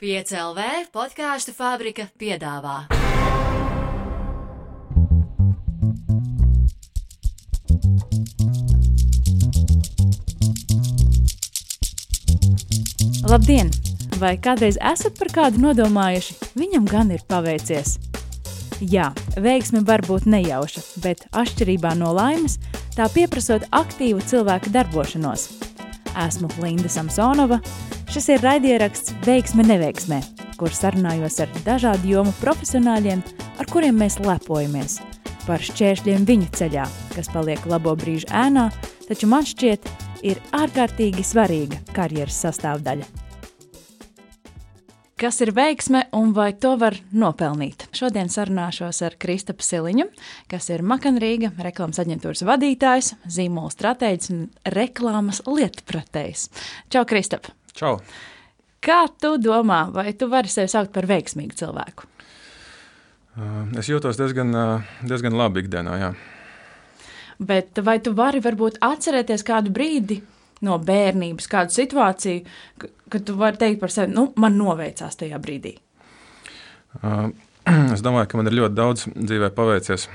5LV podkāstu fabrika piedāvā. Labdien! Vai kādreiz esat par kādu nodomājuši? Viņam gan ir paveicies. Jā, veiksme var būt nejauša, bet atšķirībā no laimes, tā pieprasot aktīvu cilvēku darbošanos. Esmu Linda Samsonova. Šis ir raidieraksts Veiksme neveiksmē, kur sarunājos ar dažādu jomu profesionāļiem, ar kuriem mēs lepojamies. Par šķēršļiem viņu ceļā, kas paliek labo brīžu ēnā, taču man šķiet, ir ārkārtīgi svarīga karjeras sastāvdaļa. Kas ir veiksme un vai to var nopelnīt? Šodien sarunāšos ar Kristapu Siliņu, kas ir Makanrīga reklāmas aģentūras vadītājs, zīmola stratēģis un reklāmas lietpratējs. Čau, Kristap! Čau! Kā tu domā, vai tu vari sevi saukt par veiksmīgu cilvēku? Uh, es jūtos diezgan, uh, diezgan labi ikdienā. Jā. Bet vai tu vari varbūt atcerēties kādu brīdi, no bērnības, kādu situāciju, kad tu vari teikt par sevi, nu, man noveicās tajā brīdī? Uh, es domāju, ka man ir ļoti daudz dzīvē paveicies.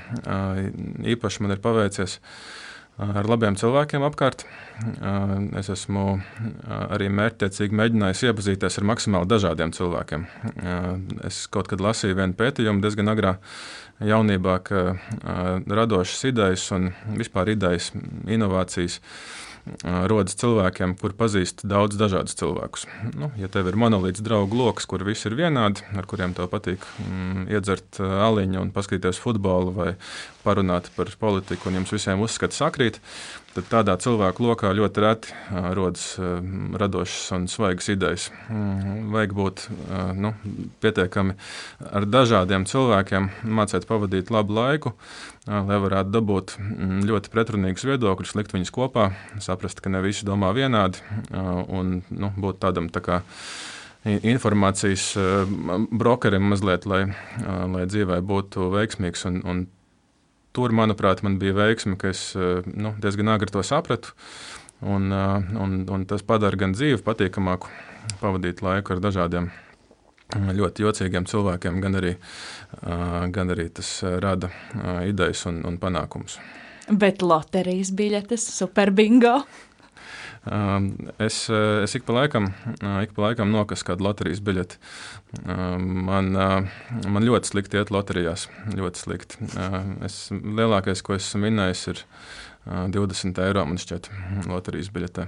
Īpaši man ir paveicies uh, ar labiem cilvēkiem apkārt. Es esmu arī mērķtiecīgi mēģinājis iepazīties ar maksimāli dažādiem cilvēkiem. Es kaut kad lasīju vienu pētījumu diezgan agrā jaunībā, ka radošas idejas un vispār idejas, inovācijas rodas cilvēkiem, kur pazīst daudz dažādus cilvēkus. Nu, ja tev ir monolīts draugu lokus, kur visi ir vienādi, ar kuriem tev patīk mm, iedzert aliņu un paskatīties futbolu vai parunāt par politiku, un jums visiem uzskats sakrīt, tad tādā cilvēku lokā ļoti reti rodas radošas un svaigas idejas. Mm, vajag būt nu, pietiekami ar dažādiem cilvēkiem, mācīt pavadīt labu laiku, lai varētu dabūt mm, ļoti pretrunīgus viedokļus, likt viņus kopā, saprast, ka ne visi domā vienādi un nu, būt tādam tā kā informācijas brokerim mazliet, lai, lai dzīvē būtu veiksmīgs. Un, un tur, manuprāt, man bija veiksme, ka es nu, diezgan agri to sapratu. Un, un, un tas padara gan dzīvi patīkamāku, pavadīt laiku ar dažādiem cilvēkiem ļoti jocīgiem cilvēkiem, gan arī, gan arī tas rada idejas un, un panākumus. Bet loterijas biļetes, superbingo. Es, es ik pa laikam, ik pa laikam nokasu kādu loterijas biļeti. Man, man ļoti slikti iet loterijās. Ļoti slikti. Es, lielākais, ko esmu vinnējis, ir 20 eiro man šķiet loterijas biļetē.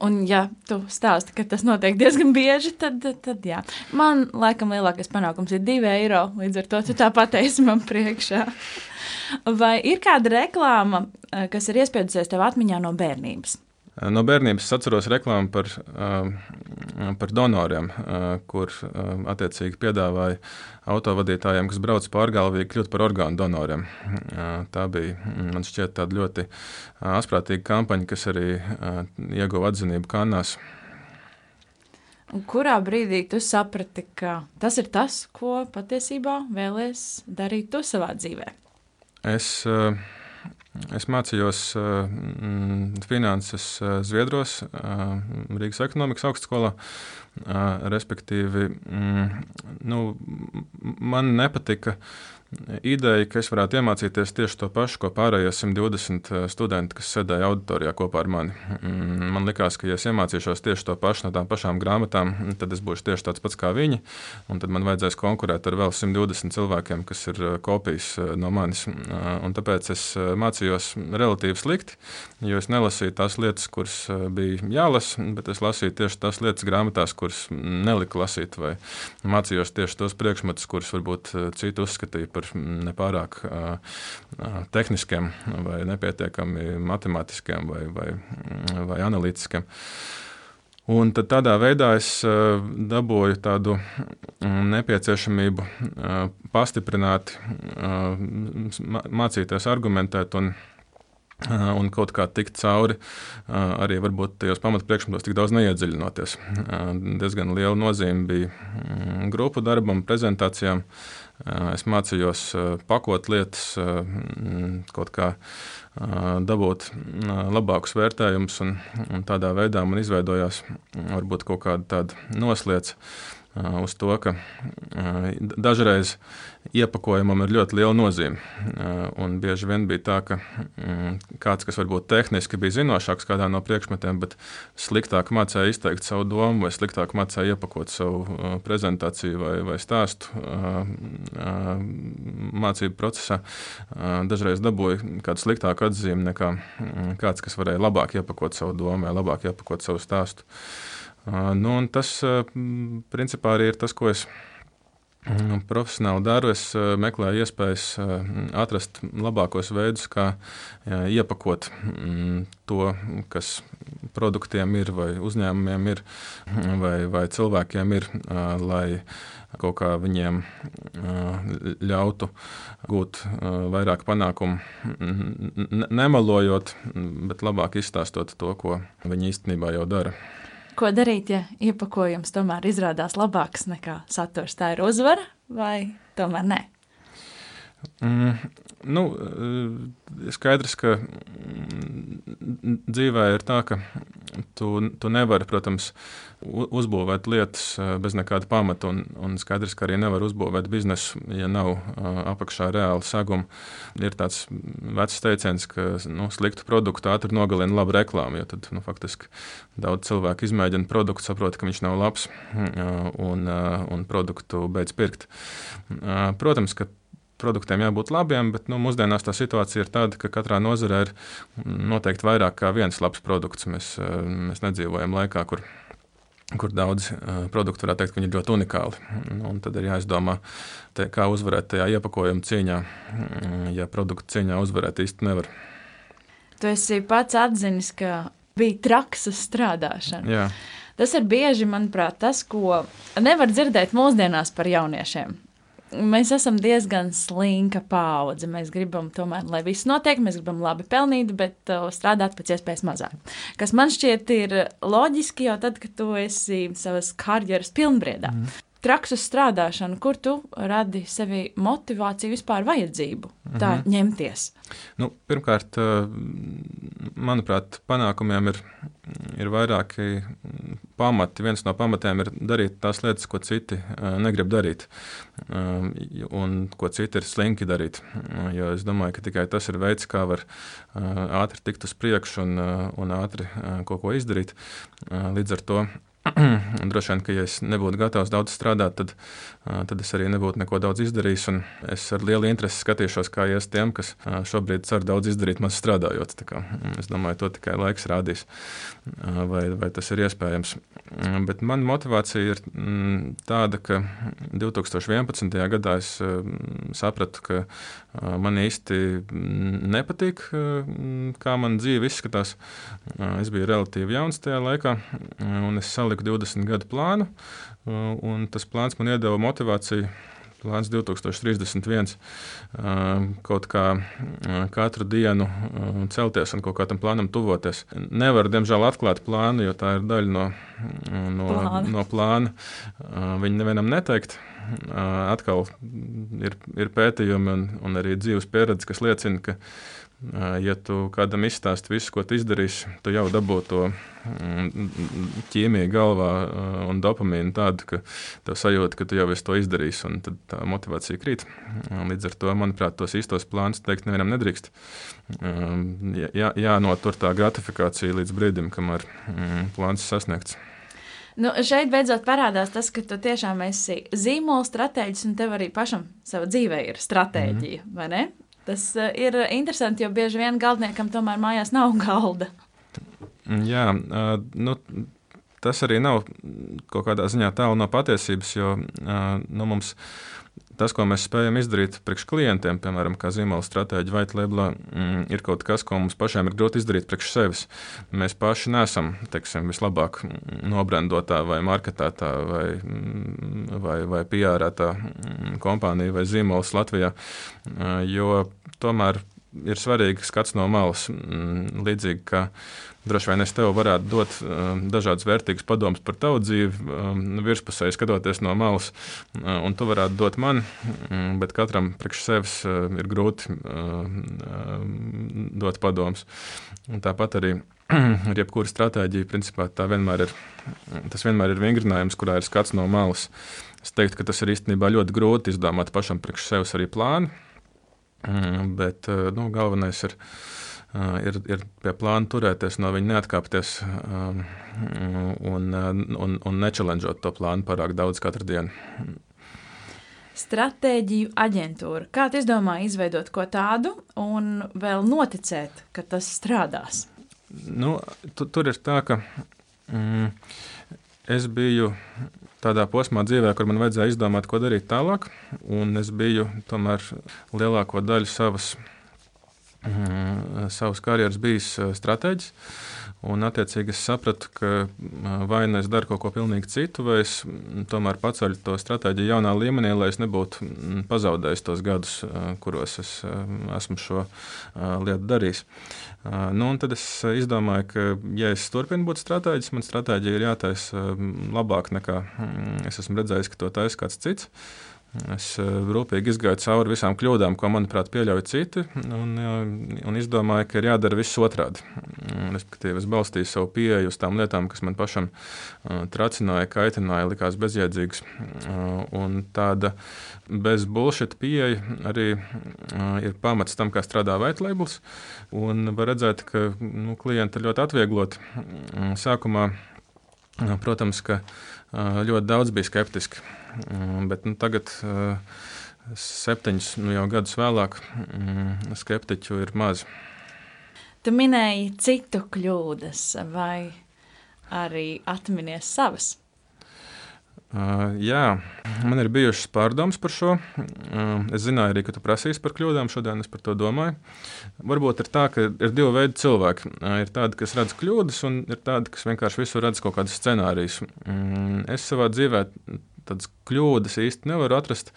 Un, ja tu stāsti, ka tas notiek diezgan bieži, tad, tad jā. Man laikam lielākais panākums ir 2 eiro. Līdz ar to tu tā pateici man priekšā. Vai ir kāda reklāma, eh, kas ir iespiedusies tev atmiņā no bērnības? No bērnības es atceros reklāmu par, par donoriem, kur attiecīgi piedāvāja autovadītājiem, kas brauc pārgalvīgi, kļūt par orgānu donoriem. Tā bija, man šķiet, tāda ļoti asprātīga kampaņa, kas arī ieguva atzinību Kanās. Un kurā brīdī tu saprati, ka tas ir tas, ko patiesībā vēlēs darīt tu savā dzīvē? Es uh, Es mācījos uh, finanses uh, Zviedros, uh, Rīgas ekonomikas augstskolā. Respektīvi, mm, nu, man nepatika ideja, ka es varētu iemācīties tieši to pašu, ko pārējie 120 eh, studenti, kas sēdēja auditorijā kopā ar mani. Mm, man liekas, ka, ja es iemācīšos tieši to pašu no tām pašām grāmatām, tad es būšu tieši tāds pats kā viņi. Tad man vajadzēs konkurēt ar vēl 120 cilvēkiem, kas ir eh, kopijas eh, no manis. Un tāpēc es mācījos relatīvi slikti, jo es nelasīju tās lietas, kuras bija jālasa, bet es lasīju tieši tās lietas grāmatās, kuras nelika lasīt, vai mācījos tieši tos priekšmetus, kurus varbūt citi uzskatīja par par nepārāk tehniskiem, vai nepietiekami matemātiskiem vai, vai, vai analītiskiem. Un tad tādā veidā es dabūju tādu nepieciešamību pastiprināt, mācīties argumentēt un un kaut kā tikt cauri arī varbūt tajos pamatpriekšmetos tik daudz neiedziļinoties. Diezgan liela nozīme bija mm, grupu darbam, prezentācijām. Es mācījos pakot lietas, mm, kaut kā dabūt labākus vērtējumus, un, un tādā veidā man izveidojās varbūt kaut kāda noslēdz uz to, ka dažreiz iepakojumam ir ļoti liela nozīme. Un bieži vien bija tā, ka mm, kāds, kas varbūt tehniski bija zinošāks kādā no priekšmetiem, bet sliktāk mācīja izteikt savu domu, vai sliktāk mācīja iepakot savu prezentāciju vai, vai stāstu mācību procesā, dažreiz dabūja kādu sliktāku atzīmi nekā mm, kāds, kas varēja labāk iepakot savu domu vai labāk iepakot savu stāstu. Nu, tas principā arī ir tas, ko es mm, profesionāli daru. Es meklēju iespējas atrast labākos veidus, kā iepakot mm, to, kas produktiem ir, vai uzņēmumiem ir, vai, vai cilvēkiem ir, lai kaut kā viņiem ļautu gūt vairāk panākumu, nemelojot, bet labāk izstāstot to, ko viņi īstenībā jau dara. Ko darīt, ja iepakojums tomēr izrādās labāks nekā saturs? Tā ir uzvara vai tomēr ne? Mm, nu, skaidrs, ka mm, dzīvē ir tā, ka tu, tu nevari, protams, uzbūvēt lietas bez nekāda pamata. Un, un skaidrs, ka arī nevar uzbūvēt biznesu, ja nav apakšā reāla saguma. Ir tāds vecs teiciens, ka nu, sliktu produktu ātri nogalina labu reklāmu. Tad nu, faktiski daudz cilvēku izmēģina produktu, saprot, ka viņš nav labs un, un produktu beidz pirkt. Protams, ka produktiem jābūt labiem, bet nu, mūsdienās tā situācija ir tāda, ka katrā nozarē ir noteikti vairāk kā viens labs produkts. Mēs, eh, mēs nedzīvojam laikā, kur kur daudz uh, produktu varētu teikt, ka viņi ir ļoti unikāli. Un tad ir jāizdomā, te, kā uzvarēt tajā iepakojuma cīņā, mm, ja produktu cīņā uzvarēt īsti nevar. Tu esi pats atzinis, ka bija traks uz strādāšanu. Jā. Tas ir bieži, manuprāt, tas, ko nevar dzirdēt mūsdienās par jauniešiem mēs esam diezgan slinka paudze. Mēs gribam, tomēr, lai viss notiek, mēs gribam labi pelnīt, bet uh, strādāt pēc iespējas mazāk. Kas man šķiet ir loģiski jau tad, kad tu esi savas karjeras pilnbriedā. Mm. Traks uz strādāšanu, kur tu radi sevi motivāciju, vispār vajadzību tā mm -hmm. ņemties? Nu, pirmkārt, uh, manuprāt, panākumiem ir, ir vairāki pamati. Viens no pamatiem ir darīt tās lietas, ko citi uh, negrib darīt, uh, un ko citi ir slinki darīt. Jo es domāju, ka tikai tas ir veids, kā var uh, ātri tikt uz priekšu un, uh, un ātri kaut ko izdarīt. Līdz ar to Droši vien, ka ja es nebūtu gatavs daudz strādāt, tad, tad es arī nebūtu neko daudz izdarījis. Es ar lielu interesi skatīšos, kā ies tiem, kas šobrīd cer daudz izdarīt, maz strādājot. Es domāju, to tikai laiks rādīs, vai, vai tas ir iespējams. Bet mana motivācija ir mm, tāda, ka 2011. gadā es sapratu, ka man īsti nepatīk, kā man dzīve izskatās. Es biju relatīvi jauns tajā laikā, un es salīdzināju saliku 20 gadu plānu, un tas plāns man iedeva motivāciju. Plāns 2031. Uh, kaut kā katru dienu celties un kaut kādam plānam tuvoties. Nevaru, diemžēl, atklāt plānu, jo tā ir daļa no, no plāna. No plāna. Viņu nevienam neteikt. Atkal ir, ir pētījumi un, un arī dzīves pieredze, kas liecina, ka Ja tu kādam izstāsti visu, ko tu izdarīsi, tu jau dabū to mm, ķīmiju galvā un dopamīnu tādu, ka tev sajūta, ka tu jau esi to izdarījis, un tad tā motivācija krīt. Līdz ar to, manuprāt, tos īstos plānus teikt nevienam nedrīkst. Jā, jānotur tā gratifikācija līdz brīdim, kamēr mm, plāns ir sasniegts. Nu, šeit beidzot parādās tas, ka tu tiešām esi zīmola stratēģis, un tev arī pašam savā dzīvē ir stratēģija, mm -hmm. Tas eh, ir interesanti, jo bieži vien galdniekam tomēr mājās nav galda. Jā, uh, nu, tas arī nav kaut kādā ziņā tālu no patiesības, jo uh, nu, mums tas, ko mēs spējam izdarīt priekš klientiem, piemēram, kā zīmola stratēģija vai labā, mm, ir kaut kas, ko mums pašiem ir grūti izdarīt priekš sevis. Mēs paši nesam teiksim, vislabāk nobrandotā vai marketētā vai, mm, vai, vai PR-ētā mm, kompānija vai zīmols Latvijā, jo tomēr ir svarīgi skats no malas. Līdzīgi kā droši vien es tev varētu dot um, dažādas vērtīgas padomas par tavu dzīvi, um, virspusēji skatoties no malas, uh, un tu varētu dot man, um, bet katram priekš sevis uh, ir grūti uh, dot padomus. Tāpat arī ar jebkuru stratēģiju, principā vienmēr ir, tas vienmēr ir vingrinājums, kurā ir skats no malas. Es teiktu, ka tas ir īstenībā ļoti grūti izdomāt pašam priekš sevis arī plānu, mm, bet nu, galvenais ir, ir, ir pie plāna turēties, no viņa neatkāpties un, un, un nečelenžot to plānu pārāk daudz katru dienu. Stratēģiju aģentūra. Kā tu izdomāji izveidot ko tādu un vēl noticēt, ka tas strādās? Nu, tu, tur ir tā, ka mm, es biju tādā posmā dzīvē, kur man vajadzēja izdomāt, ko darīt tālāk. Es biju tomēr lielāko daļu savas, mm, savas karjeras bijis eh, stratēģis. Un, attiecīgi, es sapratu, ka vai nu es daru kaut ko pilnīgi citu, vai es tomēr paceļu to stratēģiju jaunā līmenī, lai es nebūtu pazaudējis tos gadus, kuros es esmu šo lietu darījis. Nu, tad es izdomāju, ka, ja es turpinu būt stratēģis, man stratēģija ir jātaisa labāk nekā es esmu redzējis, ka to taisa kāds cits. Es eh, rūpīgi izgāju cauri visām kļūdām, ko, manuprāt, pieļauj citi, un, eh, un izdomāju, ka ir jādara viss otrādi. Respektīvi, es balstīju savu pieeju uz tām lietām, kas man pašam uh, tracināja, kaitināja, likās bezjēdzīgas. Uh, tāda bez bullshit pieeja arī uh, ir pamats tam, kā strādā Vaitlabels. Un var redzēt, ka nu, klienti ļoti atviegloti sākumā. Protams, ka ļoti daudz bija skeptiski. Bet nu, tagad, septiņus nu, gadus vēlāk, skeptiķu ir maz. Tu minēji citu kļūdas, vai arī atminies savas? Uh, jā, man ir bijušas pārdomas par šo. Uh, es zināju arī, ka tu prasīsi par kļūdām. Šodien es par to domāju. Varbūt ir tā, ka ir divi veidi cilvēki. Uh, ir tādi, kas redz kļūdas, un ir tādi, kas vienkārši visur redz kaut kādus scenārijus. Um, es savā dzīvē tādas kļūdas īsti nevaru atrast,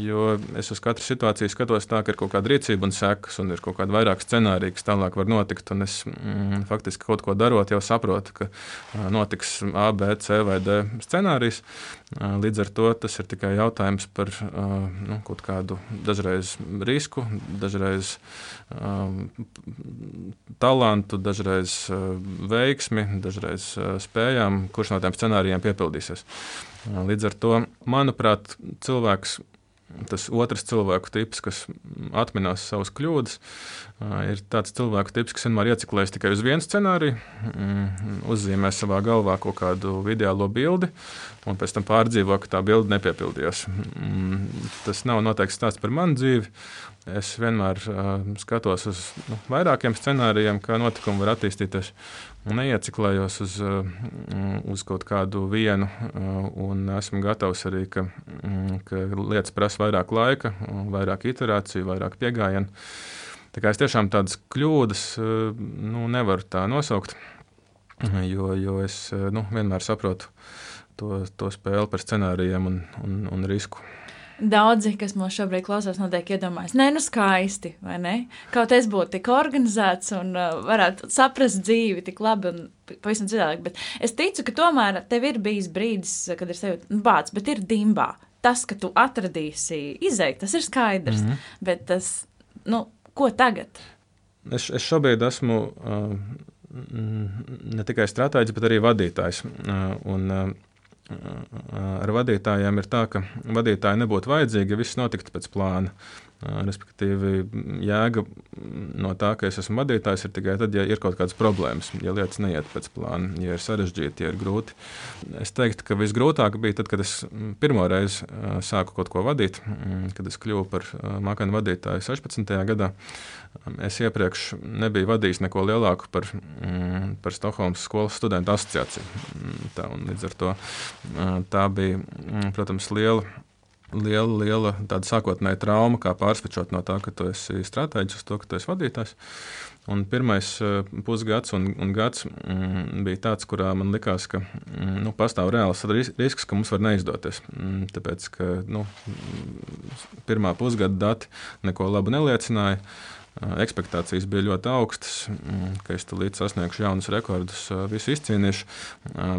jo es uz katru situāciju skatos tā, ka ir kaut kāda rīcība un sekas, un ir kaut kāda vairāk scenārija, kas tālāk var notikt. Es mm, faktiski kaut ko darot, jau saprotu, ka notiks A, B, C vai D scenārijs. Līdz ar to tas ir tikai jautājums par nu, kaut kādu dažreiz risku, dažreiz um, talantu, dažreiz veiksmi, dažreiz spējām, kurš no tiem scenārijiem piepildīsies. Līdz ar to, manuprāt, cilvēks tas otrs cilvēku tips, kas atminās savas kļūdas, ir tāds cilvēku tips, kas vienmēr ieciklēs tikai uz vienu scenāriju, mm, uzzīmē savā galvā kaut kādu ideālo bildi, un pēc tam pārdzīvo, ka tā bilde nepiepildījās. Mm, tas nav noteikti stāsts par manu dzīvi. Es vienmēr skatos uz nu, vairākiem scenārijiem, kā notikumi var attīstīties. Neieciklējos uz, uh, uz kaut kādu vienu, uh, un esmu gatavs arī, ka, um, ka lietas prasa vairāk laika, vairāk iterāciju, vairāk piegājienu. Tā kā es tiešām tādas kļūdas uh, nu, nevaru tā nosaukt, jo, jo es uh, nu, vienmēr saprotu to, to spēli par scenārijiem un, un, un risku. Daudzi, kas mūs šobrīd klausās, noteikti iedomājas, nē, nu skaisti, vai ne? Kaut es būtu tik organizēts un uh, varētu saprast dzīvi tik labi un pavisam citādi. Bet es ticu, ka tomēr tev ir bijis brīdis, kad ir sevi nu, bāts, bet ir dimbā. Tas, ka tu atradīsi izēju, tas ir skaidrs. Mm -hmm. Bet tas, nu, ko tagad? Es, es šobrīd esmu uh, ne tikai stratēģis, bet arī vadītājs. Uh, un, uh, ar vadītājiem ir tā, ka vadītāji nebūtu vajadzīgi, ja viss notiktu pēc plāna. Respektīvi, jēga no tā, ka es esmu vadītājs, ir tikai tad, ja ir kaut kādas problēmas, ja lietas neiet pēc plāna, ja ir sarežģīti, ja ir grūti. Es teiktu, ka visgrūtāk bija tad, kad es pirmo reizi sāku kaut ko vadīt, kad es kļuvu par mākanu vadītāju 16. gadā. Es iepriekš nebiju vadījis neko lielāku par, par Stokholmas skolas studentu asociāciju. Tā, līdz ar to tā bija, protams, liela liela, liela tāda sākotnēja trauma, kā pārsvečot no tā, ka tu esi stratēģis, uz to, ka tu esi vadītājs. Un pirmais uh, pusgads un, un gads mm, bija tāds, kurā man likās, ka mm, nu, pastāv reāls risks, ka mums var neizdoties. Mm, tāpēc, ka nu, pirmā pusgada dati neko labu neliecināja. Expectācijas bija ļoti augstas, ka es līdz sasniegšu jaunus rekordus, visu izcīnīšu.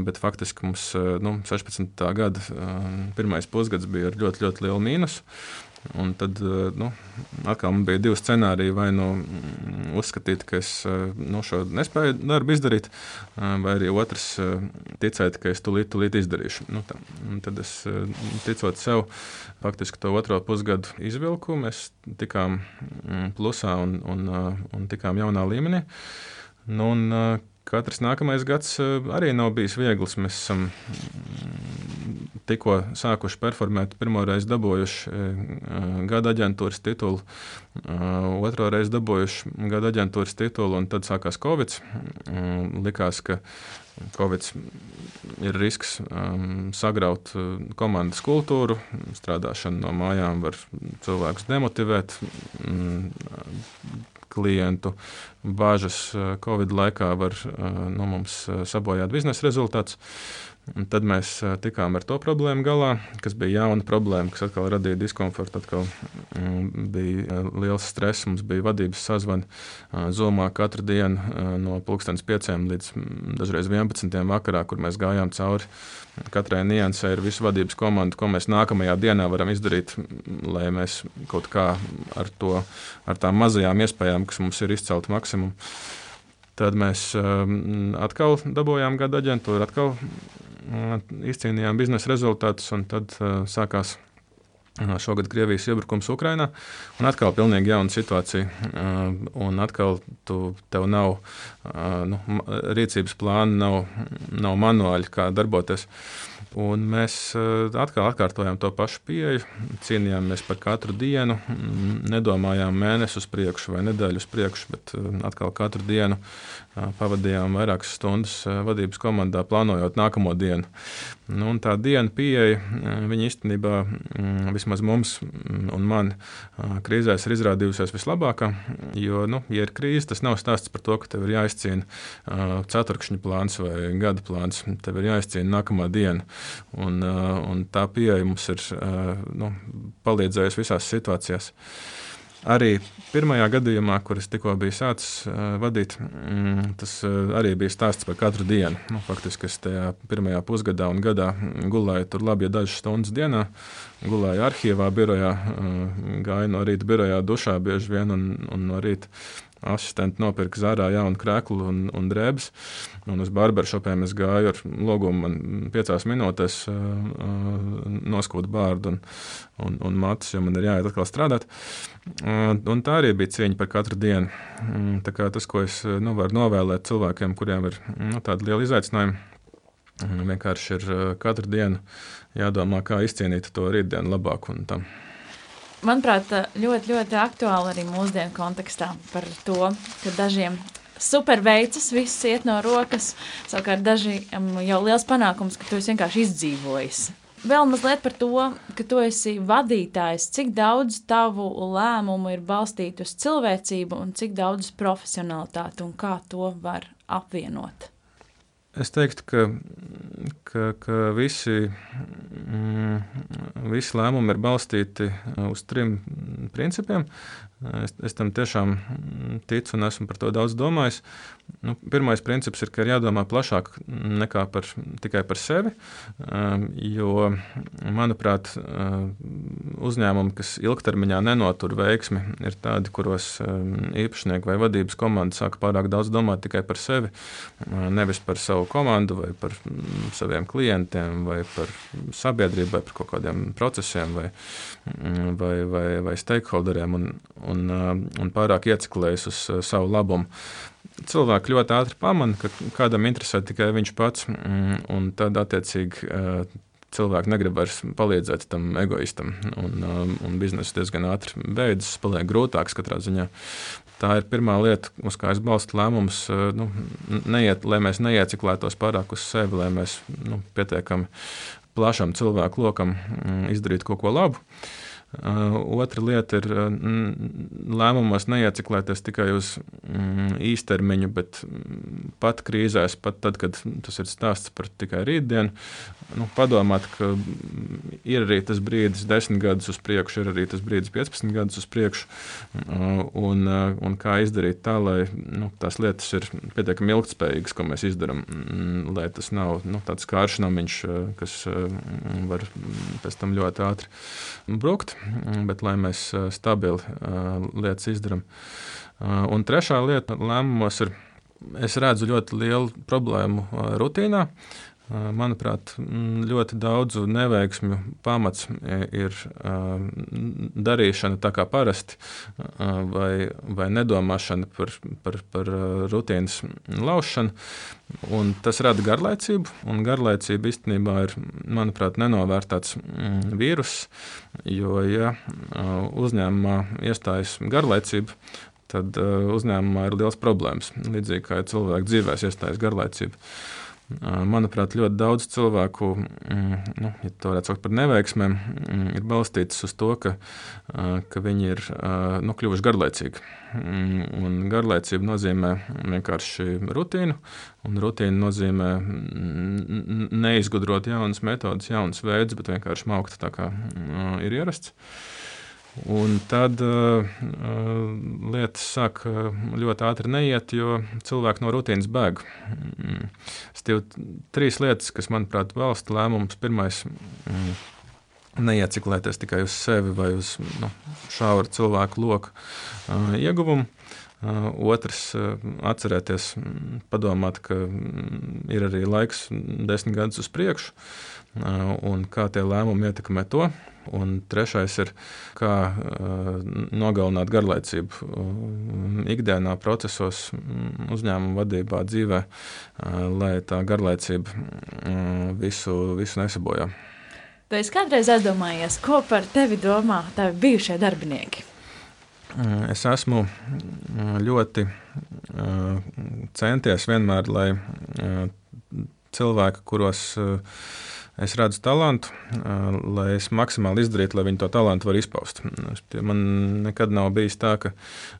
Bet faktiski mums nu, 16. gada pirmais pusgads bija ar ļoti, ļoti lielu mīnusu. Un tad nu, atkal man bija divi scenāriji. Vai nu uzskatīt, ka es nu, šo nespēju darbu izdarīt, vai arī otrs ticēt, ka es līdzi, līdzi izdarīšu. Nu, tā. un tad es ticot sev, faktiski to otro pusgadu izvilku. Mēs tikām plusā un, un, un tikām jaunā līmenī. Nu, un, Katrs nākamais gads arī nav bijis viegls. Mēs esam tikko sākuši performēt, pirmo reizi dabūjuši eh, gada aģentūras titulu, eh, otro reizi dabūjuši gada aģentūras titulu, un tad sākās Covid. Mm, likās, ka Covid ir risks um, sagraut komandas kultūru, strādāšana no mājām var cilvēkus demotivēt. Um, klientu bāžas Covid laikā var nu, mums sabojāt biznesa rezultātus. Un tad mēs tikām ar to problēmu galā, kas bija jauna problēma, kas atkal radīja diskomfortu. Atkal mm, bija liels stress, mums bija vadības sazvani zumā katru dienu no 5 līdz mm, dažreiz 11. vakarā, kur mēs gājām cauri. Katrai niansē ir visa vadības komanda, ko mēs nākamajā dienā varam izdarīt, lai mēs kaut kā ar, to, ar tām mazajām iespējām, kas mums ir izcelt maksimumu. Tad mēs atkal dabūjām gada aģentūru, atkal izcīnījām biznesa rezultātus, un tad sākās šogad Krievijas iebrukums Ukrajinā. Un atkal pilnīgi jauna situācija. Un atkal tu, tev nav nu, rīcības plāna, nav, nav manuāļi, kā darboties. Un mēs atkal atkārtojām to pašu pieeju, cīnījāmies par katru dienu, nedomājām mēnesi uz priekšu vai nedēļu uz priekšu, bet atkal katru dienu pavadījām vairākas stundas vadības komandā, plānojot nākamo dienu. Nu, tā diena pieeja, viņa īstenībā vismaz mums un man krīzēs ir izrādījusies vislabākā. Jo, nu, ja ir krīze, tas nav stāsts par to, ka tev ir jāizcīna ceturkšņa plāns vai gada plāns. Tev ir jāizcīna nākamā diena. Un, un tā pieeja mums ir nu, palīdzējusi visās situācijās. Arī pirmajā gadījumā, kuras tikko bija sācis uh, vadīt, mm, tas uh, arī bija stāsts par katru dienu. Nu, faktiski es tajā pirmajā pusgadā un gadā gulēju tur labi, ja dažas stundas dienā. Gulēju arhīvā, birojā, uh, gāju no rīta birojā, dušā bieži vien un, un no rīta asistenti nopirka zārā jaunu krēslu un, un drēbes. Un uz barberšopiem es gāju ar logumu, man piecās minūtēs uh, uh, noskūt bārdu un, un, un matus, jo man ir jāiet atkal strādāt. Uh, un tā arī bija cīņa par katru dienu. Um, tas, ko es nu, varu novēlēt cilvēkiem, kuriem ir nu, tādi lieli izaicinājumi, um, vienkārši ir katru dienu jādomā, kā izcīnīt to rītdienu labāk. Un tam manuprāt, ļoti, ļoti aktuāli arī mūsdienu kontekstā par to, ka dažiem super veicas, viss iet no rokas, savukārt dažiem jau liels panākums, ka tu esi vienkārši izdzīvojis. Vēl mazliet par to, ka tu esi vadītājs, cik daudz tavu lēmumu ir balstīti uz cilvēcību un cik daudz profesionalitāti un kā to var apvienot. Es teiktu, ka, ka, ka visi, mm, visi lēmumi ir balstīti uz trim principiem. Es, es tam tiešām ticu un esmu par to daudz domājis. Nu, pirmais princips ir, ka ir jādomā plašāk nekā par, tikai par sevi. Um, jo, manuprāt, um, uzņēmumi, kas ilgtermiņā nenotur veiksmi, ir tādi, kuros um, īpašnieki vai vadības komanda sāk pārāk daudz domāt tikai par sevi, uh, nevis par savu komandu, vai par saviem klientiem, vai par sabiedrību, vai par kaut kādiem procesiem, vai, vai, vai, vai stakeholderiem. Un, un, uh, un pārāk ieciklējas uz uh, savu labumu. Cilvēki ļoti ātri pamana, ka kādam interesē tikai viņš pats, mm, un tad attiecīgi uh, cilvēki negrib vairs palīdzēt tam egoistam, un, un biznesa diezgan ātri beidzas, paliek grūtāks katrā ziņā. Tā ir pirmā lieta, uz kā es balstu lēmumus. Nu, neiet, lai mēs neieciklētos pārāk uz sevi, lai mēs nu, pietiekami plašam cilvēku lokam mm, izdarītu kaut ko labu. Uh, otra lieta ir lēmumos neieciklēties tikai uz mm, īstermiņu, bet mm, pat krīzēs, pat tad, kad tas ir stāsts par tikai rītdienu, nu, padomāt, ka ir arī tas brīdis, 10 gadus uz priekšu, ir arī tas brīdis, 15 gadus uz priekšu, uh, un, un kā izdarīt tā, lai nu, tās lietas ir pietiekami ilgspējīgas, ko mēs izdarām, mm, lai tas nav nu, tāds kāršanamiņš, kas var pēc tam ļoti ātri brukt. bet lai mēs stabili lietas izdarām. Un trešā lieta lēmumos ir, es redzu ļoti lielu problēmu rutīnā. Manuprāt, ļoti daudzu neveiksmju pamats ir darīšana tā kā parasti, vai, vai nedomāšana par, par, par rutīnas laušanu. Un tas rada garlaicību, un garlaicība īstenībā ir, manuprāt, nenovērtēts vīruss. Jo, ja uzņēmumā iestājas garlaicība, tad uzņēmumā ir liels problēmas. Līdzīgi kā cilvēku dzīvēs iestājas garlaicība. Manuprāt, ļoti daudz cilvēku, mm, nu, ja tā varētu saukt par neveiksmēm, mm, ir balstītas uz to, ka, ka viņi ir nu, kļuvuši garlaicīgi. Mm, un garlaicība nozīmē vienkārši rutīnu, un rutīna nozīmē neizgudrot jaunas metodas, jaunas veidus, bet vienkārši maukt tā kā ir ierasts. Un tad uh, lietas sāk ļoti ātri neiet, jo cilvēki no rutīnas bēg. Mm. Stīv trīs lietas, kas, manuprāt, valsts lēmums. Pirmais mm, - neieciklēties tikai uz sevi vai uz nu, šauru cilvēku loku uh, ieguvumu. Uh, otrs - atcerēties, padomāt, ka ir arī laiks desmit gadus uz priekšu, un kā tie lēmumi ietekmē to. Un trešais ir, kā uh, nogalināt garlaicību uh, ikdienā, procesos, uzņēmuma vadībā, dzīvē, uh, lai tā garlaicība uh, visu, visu nesabojā. Tu esi kādreiz aizdomājies, ko par tevi domā tavi bijušie darbinieki? Uh, es esmu uh, ļoti uh, centies vienmēr, lai cilvēki, kuros es redzu talantu, lai es maksimāli izdarītu, lai viņi to talantu var izpaust. Man nekad nav bijis tā, ka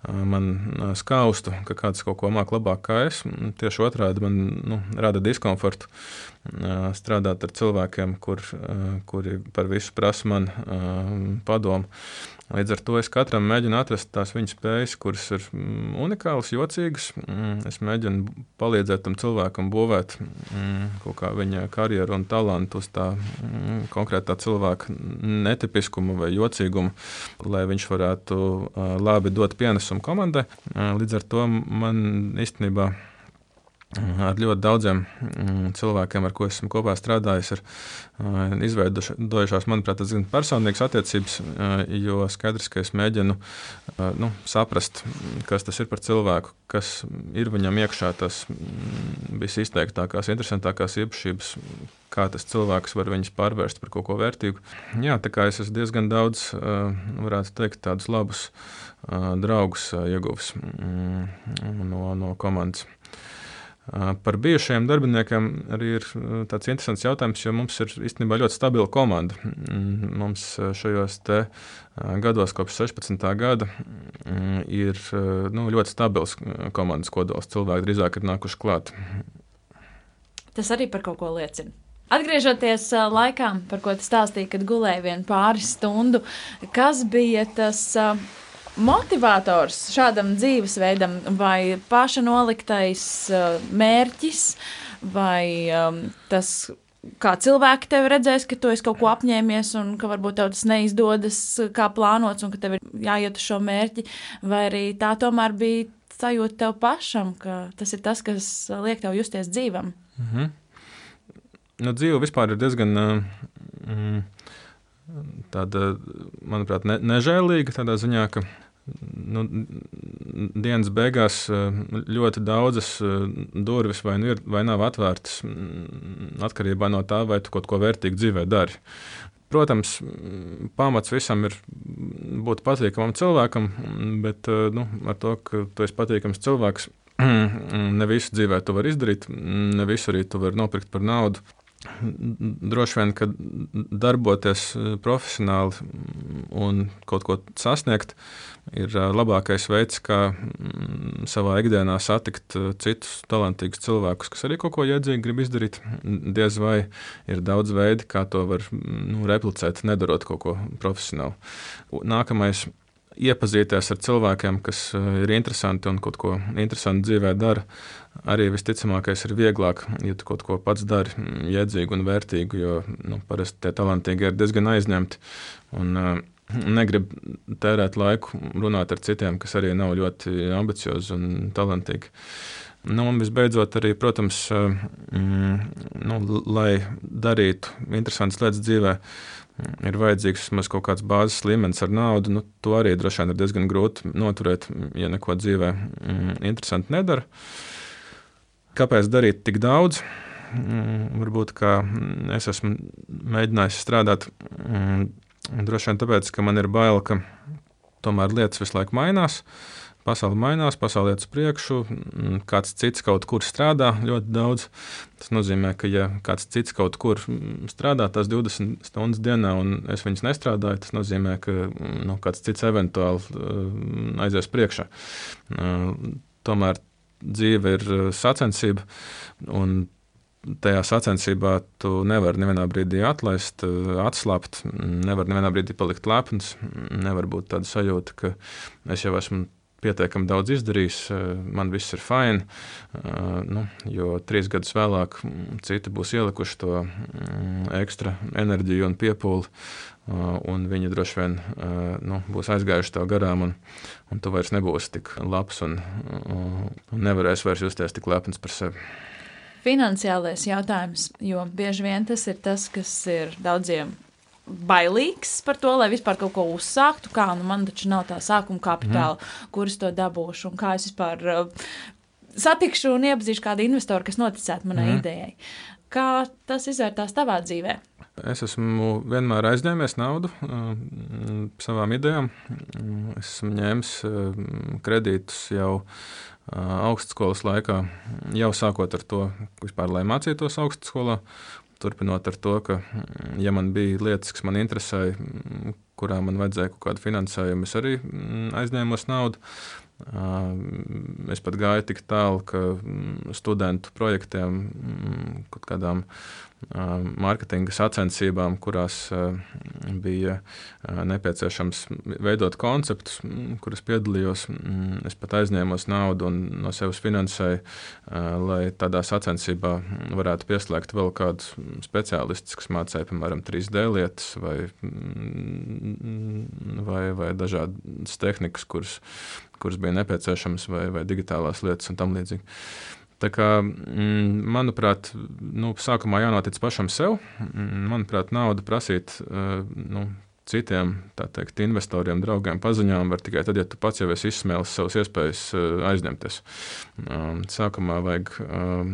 man skaustu, ka kāds kaut ko māca labāk kā es. Tieši otrādi man nu, rada diskomfortu strādāt ar cilvēkiem, kur, kuri par visu prasa man padomu. Līdz ar to es katram mēģinu atrast tās viņa spējas, kuras ir mm, unikālas, jocīgas. Mm, es mēģinu palīdzēt tam cilvēkam būvēt mm, kā viņa karjeru un talantu uz tā konkrētā cilvēka netipiskumu vai jocīgumu, lai viņš varētu labi dot pienesumu komandai. Līdz ar to man īstenībā ar ļoti daudziem mm, cilvēkiem, ar ko esmu kopā strādājis, ir izveidojušās, manuprāt, diezgan personīgas attiecības, jo skaidrs, ka es mēģinu nu, saprast, kas tas ir par cilvēku, kas ir viņam iekšā, tas mm, visizteiktākās, interesantākās īpašības, kā tas cilvēks var viņus pārvērst par kaut ko vērtīgu. Jā, tā kā es esmu diezgan daudz, varētu teikt, tādus labus draugus ieguvis mm, no, no komandas. Par bijušajiem darbiniekiem arī ir tāds interesants jautājums, jo mums ir īstenībā ļoti stabila komanda. Mm, mums šajos gados, kopš 16. gada, mm, ir nu, ļoti stabils komandas kodols. Cilvēki drīzāk ir nākuši klāt. Tas arī par kaut ko liecina. Atgriežoties laikā, par ko tu stāstīji, kad gulēji vien pāris stundu, kas bija tas uh, motivators šādam dzīvesveidam, vai paša noliktais uh, mērķis, vai um, tas, kā cilvēki tevi redzēs, ka tu esi kaut ko apņēmies un ka varbūt tev tas neizdodas kā plānots un ka tev ir jāiet uz šo mērķi, vai arī tā tomēr bija sajūta tev pašam, ka tas ir tas, kas liek tev justies dzīvam. -hmm. nu, dzīve vispār ir diezgan. Uh, mm, tāda, manuprāt, ne, nežēlīga tādā ziņā, ka nu, dienas beigās eh, ļoti daudzas eh, durvis vai, nu ir, vai nav atvērtas mm, atkarībā no tā, vai tu kaut ko vērtīgu dzīvē dari. Protams, pamats visam ir būt patīkamam cilvēkam, bet eh, nu, ar to, ka tu esi patīkams cilvēks, ne visu dzīvē tu vari izdarīt, ne visu arī tu vari nopirkt par naudu. Droši vien, ka darboties profesionāli un kaut ko sasniegt, ir labākais veids, kā mm, savā ikdienā satikt citus talantīgus cilvēkus, kas arī kaut ko jēdzīgi grib izdarīt. Diez vai ir daudz veidu, kā to var nu, replicēt, nedarot kaut ko profesionāli. Nākamais iepazīties ar cilvēkiem, kas ir interesanti un kaut ko interesantu dzīvē dara. Arī visticamākais ir vieglāk, ja tu kaut ko pats dari, jēdzīgu un vērtīgu, jo nu, parasti tie talantīgi ir diezgan aizņemti. Un, uh, negribu tērēt laiku runāt ar citiem, kas arī nav ļoti ambiciozi un talantīgi. Nu, un visbeidzot, arī, protams, mm, nu, lai darītu interesantas lietas dzīvē, ir vajadzīgs vismaz kaut kāds bāzes līmenis ar naudu. Nu, to arī droši vien ir diezgan grūti noturēt, ja neko dzīvē mm, interesanti nedara. Kāpēc darīt tik daudz? Mm, varbūt kā es esmu mēģinājis strādāt droši vien tāpēc, ka man ir bail, ka tomēr lietas visu laiku mainās. Uh, Pasaule mainās, pasaule iet uz priekšu, mm, kāds cits kaut kur strādā ļoti daudz. Tas nozīmē, ka, ja kāds cits kaut kur mm, strādā tās 20 stundas dienā, un es viņas nestrādāju, tas nozīmē, ka mm, nu, kāds cits eventuāli aizies priekšā. Tomēr dzīve ir sacensība, un tajā sacensībā tu nevari nevienā brīdī atlaist, atslābt, nevari nevienā brīdī palikt lepns. Nevar būt tāda sajūta, ka es jau esmu pietiekami daudz izdarījis, eh, man viss ir fini. Eh, nu, jo trīs gadus vēlāk mm, citi būs ielikuši to mm, ekstra enerģiju un piepūli, eh, un viņi droši vien nu, būs aizgājuši tev garām, un, un tu vairs nebūsi tik labs un, un nevarēsi vairs justies tik lepns par sevi finansiālais jautājums, jo bieži vien tas ir tas, kas ir daudziem bailīgs par to, lai vispār kaut ko uzsāktu. Kā nu, man taču nav tā sākuma kapitāla, mm. kurus to dabūšu un kā es vispār uh, satikšu un iepazīšu kādu investoru, kas noticētu manai mm. idejai. Kā tas izvērtās tavā dzīvē? Es esmu vienmēr aizņēmies naudu uh, savām idejām. Es esmu ņēmis uh, kredītus jau uh, augstskolas laikā, jau sākot ar to, vispār, lai mācītos augstskolā. Turpinot ar to, ka, mm, ja man bija lietas, kas man interesēja, mm, kurām man vajadzēja kaut kādu finansējumu, es arī mm, aizņēmos naudu. Es pat gāju tik tālu, ka studentu projektiem, kaut kādām mārketinga sacensībām, kurās bija nepieciešams veidot konceptus, kurus piedalījos. Es pat aizņēmos naudu un no sevis finansēju, lai tādā sacensībā varētu pieslēgt vēl kādu speciālistu, kas mācīja, piemēram, 3D lietas vai, vai, vai dažādas tehnikas, kuras, kuras bija nepieciešamas, vai, vai digitālās lietas un tam līdzīgi. Tā kā, mm, manuprāt, nu, sākumā jānotic pašam sev. Mm, manuprāt, naudu prasīt eh, nu, citiem teikt, investoriem, draugiem, paziņām var tikai tad, ja tu pats jau esi izsmēlis savas iespējas eh, aizņemties. Um, sākumā vajag um,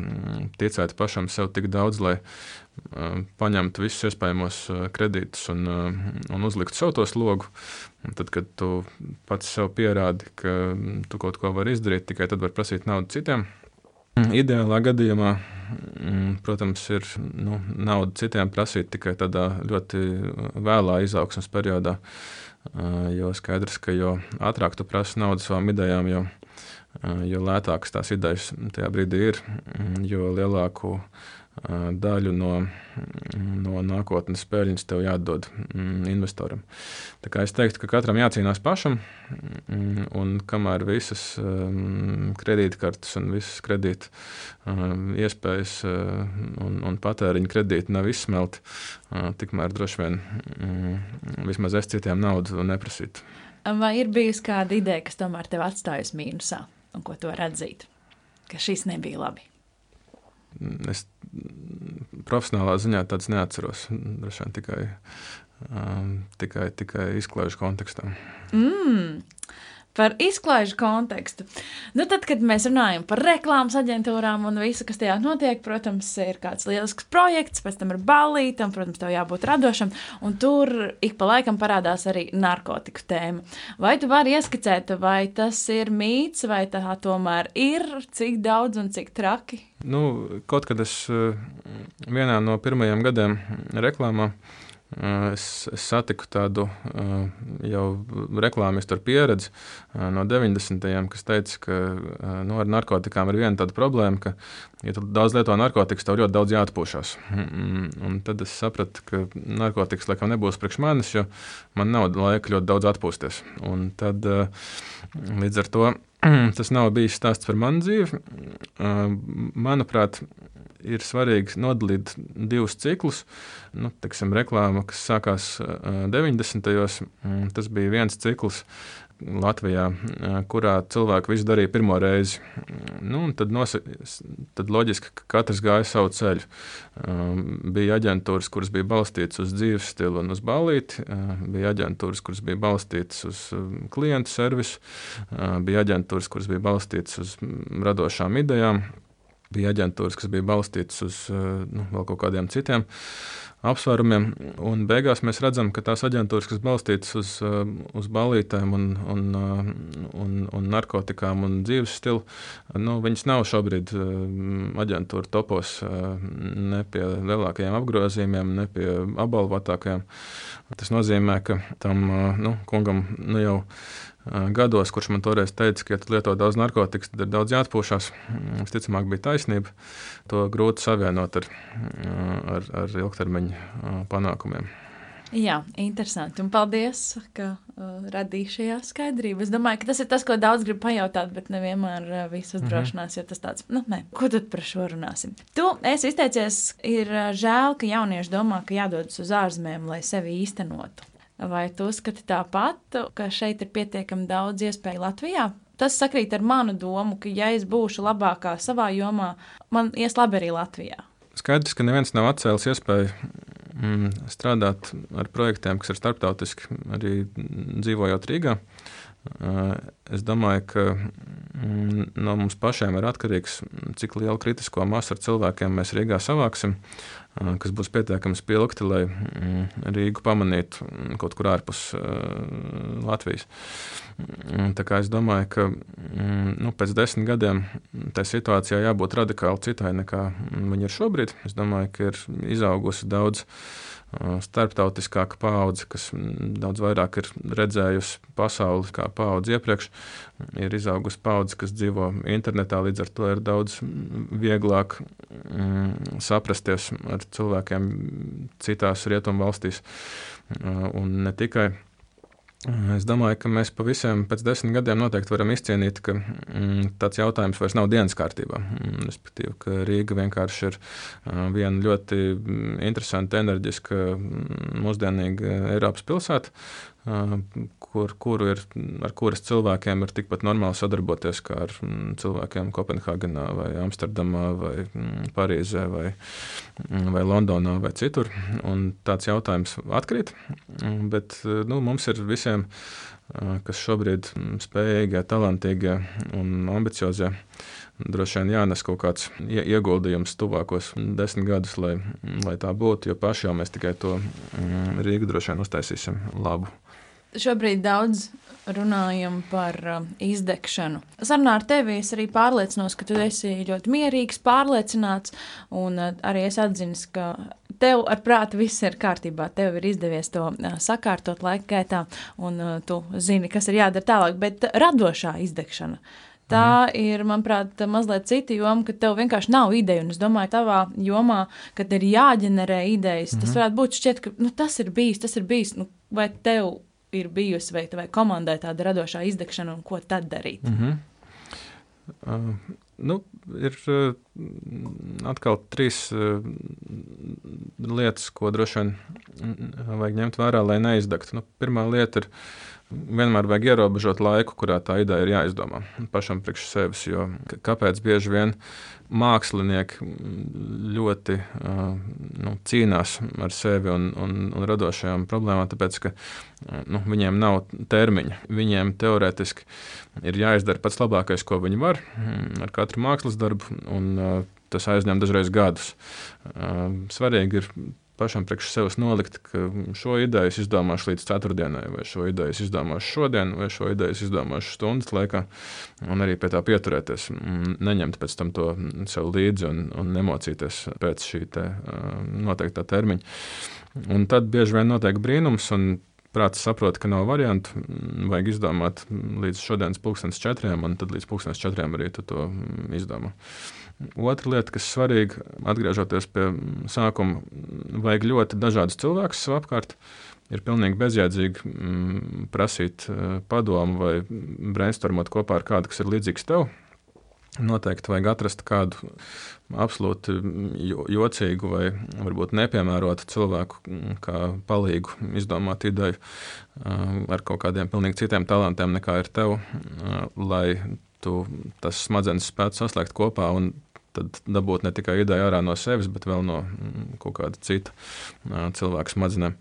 ticēt pašam sev tik daudz, lai um, paņemtu visus iespējamos uh, kredītus un, un uzliktu sev to slogu. Tad, kad tu pats sev pierādi, ka tu kaut ko vari izdarīt, tikai tad var prasīt naudu citiem. Mm, ideālā gadījumā, mm, protams, ir nu, nauda citiem prasīt tikai tādā ļoti vēlā izaugsmas periodā. Jo skaidrs, ka jo ātrāk tu prasi naudu savām idejām, jo, jo lētākas tās idejas tajā brīdī ir, mm, jo lielāku daļu no, no nākotnes spēļņas tev jādod mm, investoram. Tā kā es teiktu, ka katram jācīnās pašam, mm, un kamēr visas kredītkartes un visas kredīta um, iespējas un, un patēriņa kredīti nav izsmelti, tikmēr droši vien vismaz es citiem naudu neprasītu. Vai ir bijusi kāda ideja, kas tomēr tev atstājusi mīnusā, un ko tu atzīt, ka šis nebija labi? Es profesionālā ziņā tādas neatceros. Droši vien tikai, um, tikai, tikai izklaižu kontekstā. Mm par izklaižu kontekstu. Nu, tad, kad mēs runājam par reklāmas aģentūrām un visu, kas tajā notiek, protams, ir kāds lielisks projekts, pēc tam ir balīti, un, protams, tev jābūt radošam, un tur ik pa laikam parādās arī narkotiku tēma. Vai tu vari ieskicēt, vai tas ir mīts, vai tā tomēr ir, cik daudz un cik traki? Nu, kaut kad es eh, vienā no pirmajiem gadiem reklāmā Es, es satiku tādu jau reklāmistu ar pieredzi no 90. gadiem, kas teica, ka nu, ar narkotikām ir viena tāda problēma, ka, ja tu daudz lieto narkotikas, tev ļoti daudz jāatpūšas. Un tad es sapratu, ka narkotikas laikam nebūs priekš manis, jo man nav laika ļoti daudz atpūsties. Un tad līdz ar to tas nav bijis stāsts par manu dzīvi. Manuprāt, ir svarīgi nodalīt divus ciklus. Nu, teksim, reklāma, kas sākās 90. gados, tas bija viens cikls, Latvijā, kurā cilvēki visu darīja pirmo reizi. Nu, tad, nosa, tad loģiski, ka katrs gāja savu ceļu. Bija aģentūras, kuras bija balstītas uz dzīves stilu un uz balīti, bija aģentūras, kuras bija balstītas uz klientu servisu, bija aģentūras, kuras bija balstītas uz radošām idejām, bija aģentūras, kas bija balstītas uz nu, vēl kaut kādiem citiem apsvērumiem. Un beigās mēs redzam, ka tās aģentūras, kas balstītas uz, uh, uz balītēm, un, un, uh, un, un narkotikām un dzīves stilu, nu, viņas nav šobrīd aģentūra topos ne pie lielākajiem apgrozījumiem, ne pie apbalvotākajiem. Tas nozīmē, ka tam nu, kungam nu, jau gados, kurš man toreiz teica, ka, ja tu lieto daudz narkotikas, tad ir daudz jāatpūšas. Mm, visticamāk, bija taisnība. To grūti savienot ar, ar, ar ilgtermiņa panākumiem. Jā, interesanti. Un paldies, ka uh, radīji šajā skaidrību. Es domāju, ka tas ir tas, ko daudz grib pajautāt, bet nevienmēr uh, viss uzdrošinās, mm -hmm. jo tas tāds, nu, nē, ko tad par šo runāsim. Tu esi izteicies, ir žēl, ka jaunieši domā, ka jādodas uz ārzemēm, lai sevi īstenotu. Vai tu uzskati tāpat, ka šeit ir pietiekami daudz iespēju Latvijā? Tas sakrīt ar manu domu, ka, ja es būšu labākā savā jomā, man ies labi arī Latvijā. Skaidrs, ka neviens nav atcēlis iespēju strādāt ar projektiem, kas ir starptautiski, arī dzīvojot Rīgā. Es domāju, ka mm, no mums pašiem ir atkarīgs, cik lielu kritisko masu ar cilvēkiem mēs Rīgā savāksim, kas būs pietiekami spilgti, lai mm, Rīgu pamanītu mm, kaut kur ārpus Latvijas. Tā kā es domāju, ka nu, pēc desmit gadiem tā situācijā jābūt radikāli citai nekā viņa ir šobrīd. Es domāju, ka ir izaugusi daudz starptautiskāka paudze, kas daudz vairāk ir redzējusi pasauli kā paudze iepriekš, ir izaugusi paudze, kas dzīvo internetā, līdz ar to ir daudz vieglāk mm, saprasties ar cilvēkiem citās rietumu valstīs. Un ne tikai Es domāju, ka mēs pavisam pēc desmit gadiem noteikti varam izcīnīt, ka mm, tāds jautājums vairs nav dienas kārtībā. Mm, respektīvi, ka Rīga vienkārši ir viena ļoti mm, interesanta, enerģiska, mm, mūsdienīga Eiropas pilsēta, kur, kuru ir, ar kuras cilvēkiem ir tikpat normāli sadarboties kā ar mm, cilvēkiem Kopenhāgenā, vai Amsterdamā, vai mm, Parīzē, vai, mm, vai Londonā, vai citur. Un tāds jautājums atkrīt, bet nu, mums ir visiem, kas šobrīd spējīgie, talantīgie un ambiciozie droši vien jānes kaut kāds ieguldījums tuvākos desmit gadus, lai, lai tā būtu, jo paši jau mēs tikai to Rīgu droši vien uztaisīsim labu. Šobrīd daudz runājam par uh, izdegšanu. Sarunā ar tevi es arī pārliecinos, ka tu esi ļoti mierīgs, pārliecināts, un uh, arī es atzinu, ka tev ar prātu viss ir kārtībā. Tev ir izdevies to uh, sakārtot laika gaitā, un uh, tu zini, kas ir jādara tālāk. Bet radošā izdegšana. Tā mhm. ir, manuprāt, mazliet cita joma, ka tev vienkārši nav ideja. Un es domāju, ka tavā jomā, kad ir jāģenerē idejas, mhm. tas varētu būt šķiet, ka nu, tas ir bijis, tas ir bijis. Nu, vai tev ir bijusi, vai tavai komandai tāda radošā izdegšana, un ko tad darīt? Mm -hmm. uh, nu, ir uh, atkal trīs uh, lietas, ko droši vien vajag ņemt vērā, lai neizdegtu. Nu, pirmā lieta ir vienmēr vajag ierobežot laiku, kurā tā ideja ir jāizdomā pašam priekš sevis. Jo kāpēc bieži vien mākslinieki ļoti nu, cīnās ar sevi un, un, un radošajām problēmām, tāpēc ka nu, viņiem nav termiņa. Viņiem teorētiski ir jāizdara pats labākais, ko viņi var ar katru mākslas darbu. Un, Tas aizņem dažreiz gadus. Svarīgi ir pašam priekš sevis nolikt, ka šo ideju es izdomāšu līdz ceturtdienai, vai šo ideju es izdomāšu šodien, vai šo ideju es izdomāšu stundas laikā, un arī pie tā pieturēties. Neņemt pēc tam to sev līdzi un, un nemocīties pēc šī te, noteiktā termiņa. Un tad bieži vien notiek brīnums, un prāts saprot, ka nav variantu. Vajag izdomāt līdz šodienas pulkstenes četriem, un tad līdz pulkstenes četriem arī to izdomā. Otra lieta, kas svarīga, atgriežoties pie sākuma, vajag ļoti dažādus cilvēkus sev apkārt. ir pilnīgi bezjēdzīgi mm, prasīt padomu vai brainstormot kopā ar kādu, kas ir līdzīgs tev. Noteikti vajag atrast kādu absolūti jocīgu vai varbūt nepiemērotu cilvēku, kā palīgu izdomāt ideju ar kaut kādiem pilnīgi citiem talantiem nekā ir tev, lai tu tas smadzenes spētu saslēgt kopā un tad dabūt ne tikai ideju ārā no sevis, bet vēl no mm, kaut kāda cita cilvēka smadzenēm.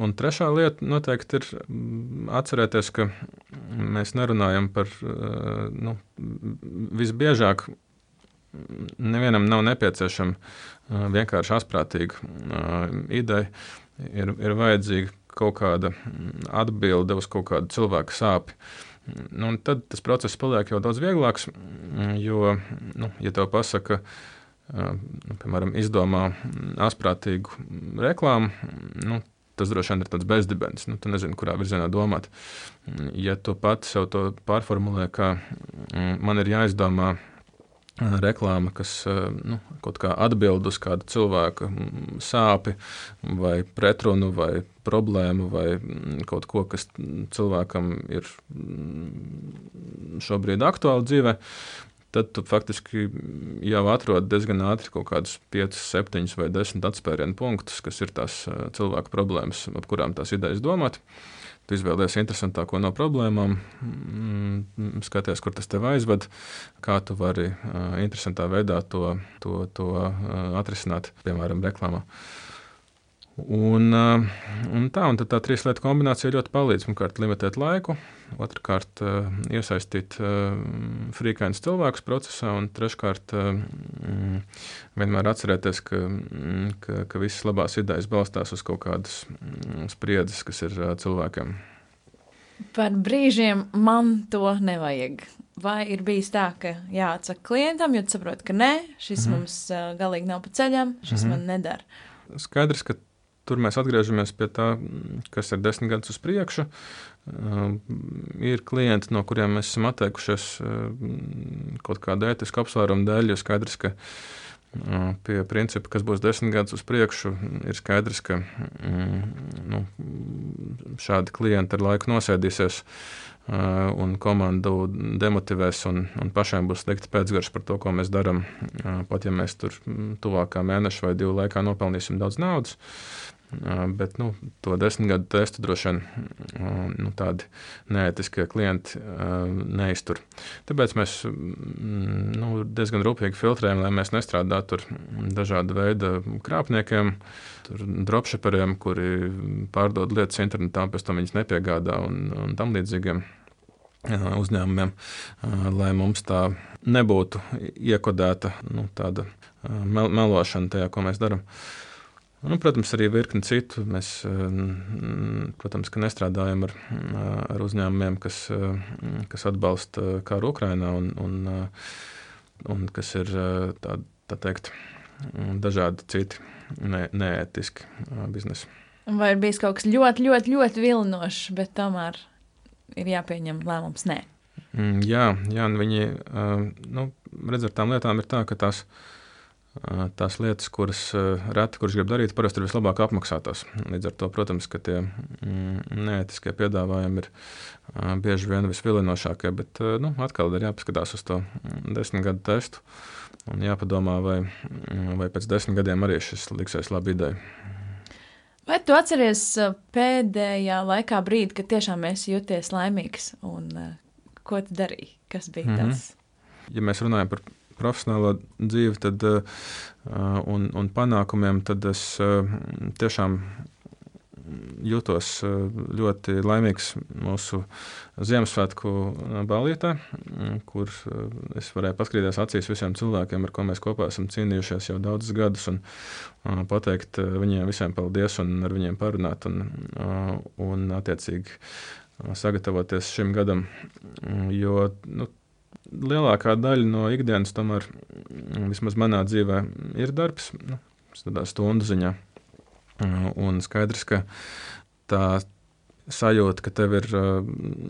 Un trešā lieta noteikti ir mm, atcerēties, ka mēs nerunājam par nu, visbiežāk. Nevienam nav nepieciešama vienkārši asprātīga ideja. Ir, ir vajadzīga kaut kāda atbilde uz kaut kādu cilvēku sāpju. Nu, tad tas process paliek jau daudz vieglāks, jo, nu, ja tev pasaka, nu, piemēram, izdomā asprātīgu reklāmu, nu, tas droši vien ir tāds bezdibens. Nu, tu nezini, kurā virzienā domāt. Ja tu pats sev to pārformulē, ka man ir jāizdomā reklāma, kas nu, kaut kā atbild uz kādu cilvēku sāpi, vai pretrunu, vai problēmu, vai kaut ko, kas cilvēkam ir šobrīd aktuāli dzīvē, tad tu faktiski jau atrod diezgan ātri kaut kādus 5, 7 vai 10 atspērienu punktus, kas ir tās cilvēku problēmas, ap kurām tās idejas domāt. Uh, Tu izvēlējies interesantāko no problēmām, mm, skaties, kur tas tev aizved, kā tu vari interesantā veidā to, to, to atrisināt, piemēram, reklāmā. Un, un tā, un tā trīs lietu kombinācija ļoti palīdz. Pirmkārt, limitēt laiku, otrkārt, iesaistīt frīkainus cilvēkus procesā, un treškārt, vienmēr atcerēties, ka, ka, ka visas labās idejas balstās uz kaut kādas spriedzes, kas ir cilvēkiem. Par brīžiem man to nevajag. Vai ir bijis tā, ka jāatsaka klientam, jo saprot, ka nē, šis mm -hmm. mums galīgi nav pa ceļam, šis mm -hmm. man nedara? Skaidrs, ka Tur mēs atgriežamies pie tā, kas ir desmit gadus uz priekšu. Uh, ir klienti, no kuriem mēs esam atteikušies uh, kaut kāda ētiska apsvēruma dēļ, jo skaidrs, ka uh, pie principa, kas būs desmit gadus uz priekšu, ir skaidrs, ka nu, šādi klienti ar laiku nosēdīsies un komandu demotivēs, un, un pašiem būs slikti pēcgarš par to, ko mēs darām. Pat ja mēs tur tuvākā mēneša vai divu laikā nopelnīsim daudz naudas. Bet nu, to desmit gadu testu droši vien nu, tādi neētiskie klienti neiztur. Tāpēc mēs nu, diezgan rūpīgi filtrējam, lai mēs nestrādātu ar dažādu veidu krāpniekiem, dropshipperiem, kuri pārdod lietas internetā, pēc tam viņas nepiegādā un, un tam līdzīgiem uzņēmumiem, lai mums tā nebūtu iekodēta nu, tāda mel melošana tajā, ko mēs darām. Nu, protams, arī virkni citu. Mēs, eh, protams, nestrādājam ar, ar uzņēmumiem, kas, eh, kas atbalsta karu Ukrajinā un, un, eh, un kas ir tā, tā teikt, dažādi citi ne, neētiski biznesi. Vai ir bijis kaut kas ļoti, ļoti, ļoti vilinošs, bet tomēr ir jāpieņem lēmums? Nē. Mm, jā, jā viņi nu, redz ar tām lietām ir tā, ka tās ir tās lietas, kuras reti kurš grib darīt, parasti ir vislabāk apmaksātās. Līdz ar to, protams, ka tie mm, neētiskie piedāvājumi ir bieži vien visvilinošākie, bet nu, atkal ir jāpaskatās uz to desmit gadu testu un jāpadomā, vai, mm, vai pēc desmit gadiem arī šis liksies labi ideja. Vai tu atceries pēdējā laikā brīdi, kad tiešām esi jūties laimīgs un ko tu darīji? Kas bija mm -hmm. tas? Ja mēs runājam par profesionālo dzīvi tad, uh, un, un panākumiem, tad es uh, tiešām jūtos uh, ļoti laimīgs mūsu Ziemassvētku balītē, kur es varēju paskatīties acīs visiem cilvēkiem, ar ko mēs kopā esam cīnījušies jau daudzus gadus, un pateikt viņiem visiem paldies un ar viņiem parunāt un, un attiecīgi sagatavoties šim gadam. Jo nu, lielākā daļa no ikdienas, tomēr vismaz manā dzīvē, ir darbs, nu, tādā stundu ziņā. Un skaidrs, ka tā sajūta, ka tev ir uh,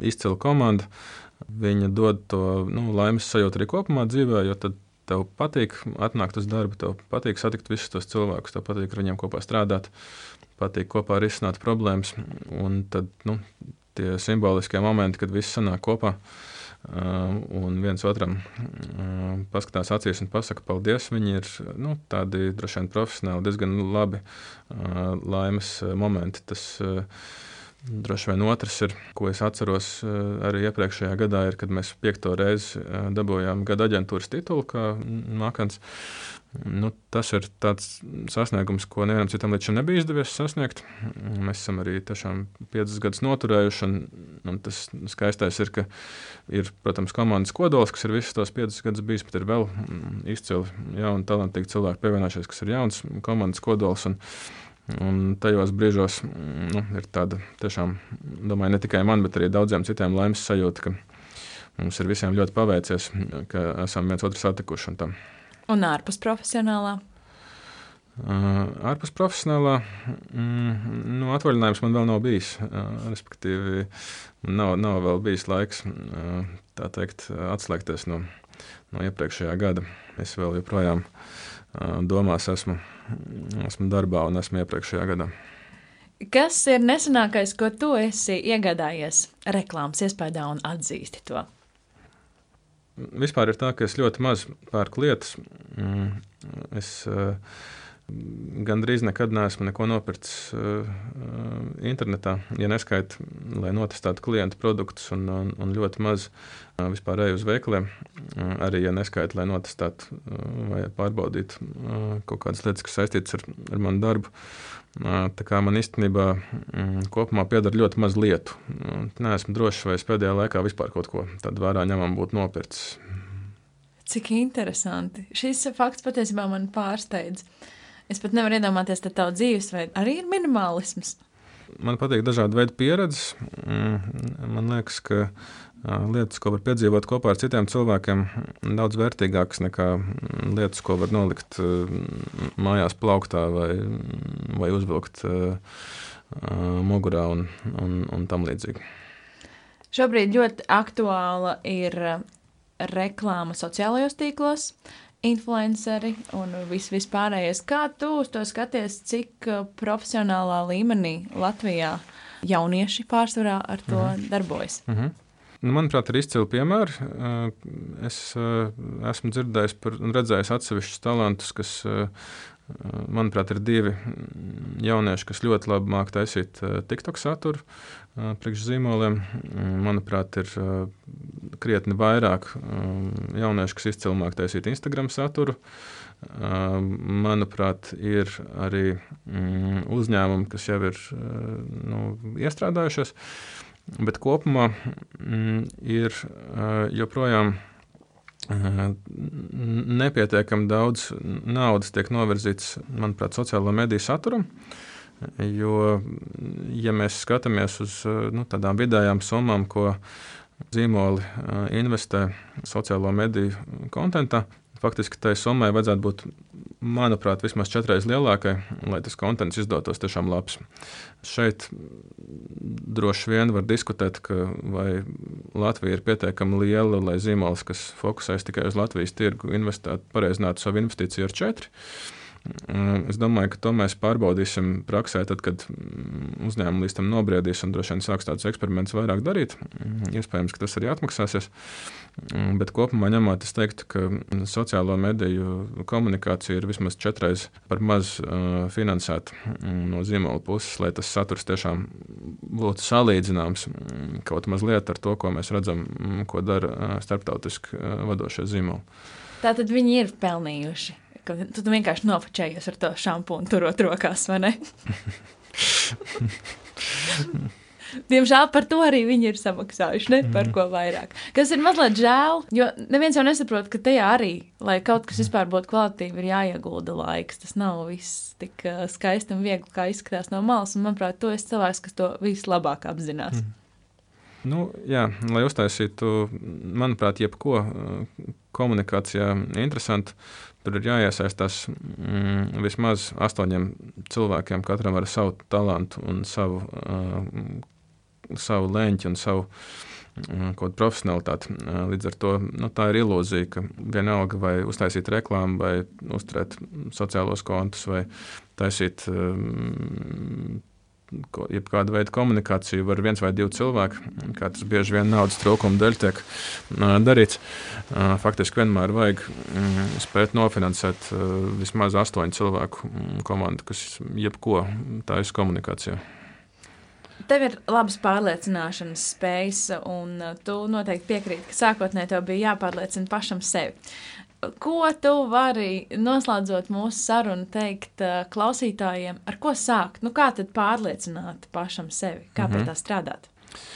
izcila komanda, viņa dod to nu, laimes sajūtu arī kopumā dzīvē, jo tad tev patīk atnākt uz darbu, tev patīk satikt visus tos cilvēkus, tev patīk ar viņiem kopā strādāt. patīk kopā risināt problēmas. Un tad nu, tie simboliskie momenti, kad viss sanāk kopā. Un viens otram paskatās acīs un pasakā, paldies. Viņi ir nu, tādi droši vien profesionāli, diezgan labi laimes momenti. Tas, Droši vien otrs ir, ko es atceros arī iepriekšējā gadā, ir, kad mēs piekto reizi dabūjām gada aģentūras titulu, kā Makans. Nu, tas ir tāds sasniegums, ko nevienam citam līdz šim nebija izdevies sasniegt. Mēs esam arī tiešām piecus gadus noturējuši. Un, un tas skaistais ir, ka ir, protams, komandas kodols, kas ir visus tos piecus gadus bijis, bet ir vēl izcili jauni, talantīgi cilvēki pievienojušies, kas ir jauns komandas kodols. Un, Un tajos brīžos nu, ir tāda tiešām, domāju, ne tikai man, bet arī daudziem citiem laimes sajūta, ka mums ir visiem ļoti paveicies, ka esam viens otru satikuši. Un Un ārpus profesionālā? Uh, ārpus profesionālā mm, nu, atvaļinājums man vēl nav bijis. Uh, respektīvi, nav, nav vēl bijis laiks uh, tā teikt, atslēgties no, no iepriekšējā gada. Es vēl joprojām uh, domās, esmu, esmu darbā un esmu iepriekšējā gadā. Kas ir nesenākais, ko tu esi iegādājies reklāmas iespējā un atzīsti to? vispār ir tā, ka es ļoti maz pērku lietas. Mm, es uh, gandrīz nekad neesmu neko nopircis uh, internetā, ja neskaita, lai notestētu klientu produktus, un, un, un ļoti maz uh, vispār eju uz veikaliem. Uh, arī, ja neskaita, lai notestētu uh, vai pārbaudītu uh, kaut kādas lietas, kas saistītas ar, ar manu darbu. Tā kā man īstenībā mm, kopumā pieder ļoti maz lietu. Nē, esmu drošs, vai es pēdējā laikā vispār kaut ko tādu vērā ņemam būtu nopircis. Cik interesanti. Šis fakts patiesībā man pārsteidz. Es pat nevaru iedomāties, ka tavu dzīvesveidu arī ir minimālisms. Man patīk dažādi veidi pieredzes. Mm, man liekas, ka lietas, ko var piedzīvot kopā ar citiem cilvēkiem, ir daudz vērtīgākas nekā lietas, ko var nolikt mājās plauktā vai, vai uzvilkt mugurā un, un, un tam līdzīgi. Šobrīd ļoti aktuāla ir reklāma sociālajos tīklos, influenceri un viss vispārējais. Kā tu uz to skaties, cik profesionālā līmenī Latvijā jaunieši pārsvarā ar to mhm. darbojas? Mhm. Nu, manuprāt, ir izcili piemēri. Es esmu dzirdējis par un redzējis atsevišķus talantus, kas, manuprāt, ir divi jaunieši, kas ļoti labi māca taisīt TikTok saturu priekš zīmoliem. Manuprāt, ir krietni vairāk jauniešu, kas izcili māca taisīt Instagram saturu. Manuprāt, ir arī uzņēmumi, kas jau ir nu, iestrādājušies. Bet kopumā mm, ir joprojām nepietiekami daudz naudas tiek novirzīts, manuprāt, sociālo mediju saturam. Jo, ja mēs skatāmies uz nu, tādām vidējām summām, ko zīmoli investē sociālo mediju kontentā, faktiski tai summai vajadzētu būt manuprāt, vismaz četras lielākai, lai tas konteksts izdotos tiešām labs. Šeit droši vien var diskutēt, vai Latvija ir pietiekami liela, lai zīmols, kas fokusēs tikai uz Latvijas tirgu, investētu, pareizinātu savu investīciju ar četri. Mm, es domāju, ka to mēs pārbaudīsim praksē, tad, kad mm, uzņēmumi līdz tam nobriedīs un droši vien sāks tādus eksperimentus vairāk darīt. Mm, iespējams, ka tas arī atmaksāsies. Bet kopumā ņemot, es teiktu, ka sociālo mediju komunikācija ir vismaz četreiz par maz uh, finansēta no zīmola puses, lai tas saturs tiešām būtu salīdzināms kaut mazliet ar to, ko mēs redzam, ko dara starptautiski vadošie zīmoli. Tātad viņi ir pelnījuši ka tu, tu vienkārši nofočējies ar to šampūnu, turot rokās, vai ne? Diemžēl par to arī viņi ir samaksājuši, ne par mm. ko vairāk. Kas ir mazliet žēl, jo neviens jau nesaprot, ka tajā arī, lai kaut kas vispār būtu kvalitīvi, ir jāiegulda laiks. Tas nav viss tik uh, skaisti un viegli, kā izskatās no malas. Un, manuprāt, tu esi cilvēks, kas to vislabāk apzinās. Mm. Nu, jā, lai uztaisītu, manuprāt, jebko komunikācijā interesantu, Tur ir jāiesaistās mm, vismaz astoņiem cilvēkiem, katram ar savu talantu un savu, uh, savu leņķi un savu uh, kaut kādu profesionalitāti. Uh, līdz ar to nu, tā ir ilūzija, ka vienalga vai uztaisīt reklāmu, vai uzturēt sociālos kontus, vai taisīt um, jebkāda veida komunikāciju var viens vai divi cilvēki, kā tas bieži vien naudas trūkuma dēļ tiek darīts. Faktiski vienmēr vajag spēt nofinansēt vismaz astoņu cilvēku komandu, kas jebko taisa komunikācijā. Tev ir labas pārliecināšanas spējas, un tu noteikti piekrīti, ka sākotnēji tev bija jāpārliecina pašam sevi. Ko tu vari noslēdzot mūsu sarunu, teikt uh, klausītājiem, ar ko sākt? Nu, kā tad pārliecināt pašam sevi, kā mm -hmm. pie tā strādāt?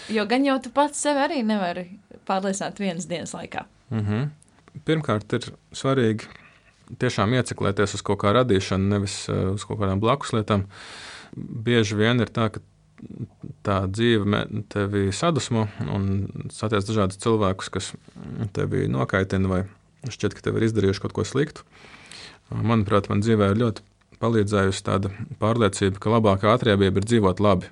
Jo gan jau tu pats sevi arī nevari pārliecināt vienas dienas laikā. Mm -hmm. Pirmkārt, ir svarīgi tiešām ieciklēties uz kaut kā radīšanu, nevis uh, uz kaut kādām blakus lietām. Bieži vien ir tā, ka tā dzīve tevi sadusmo un satiec dažādus cilvēkus, kas tevi nokaitina vai šķiet, ka tev ir izdarījuši kaut ko sliktu. Manuprāt, man dzīvē ir ļoti palīdzējusi tāda pārliecība, ka labākā atriebība ir dzīvot labi.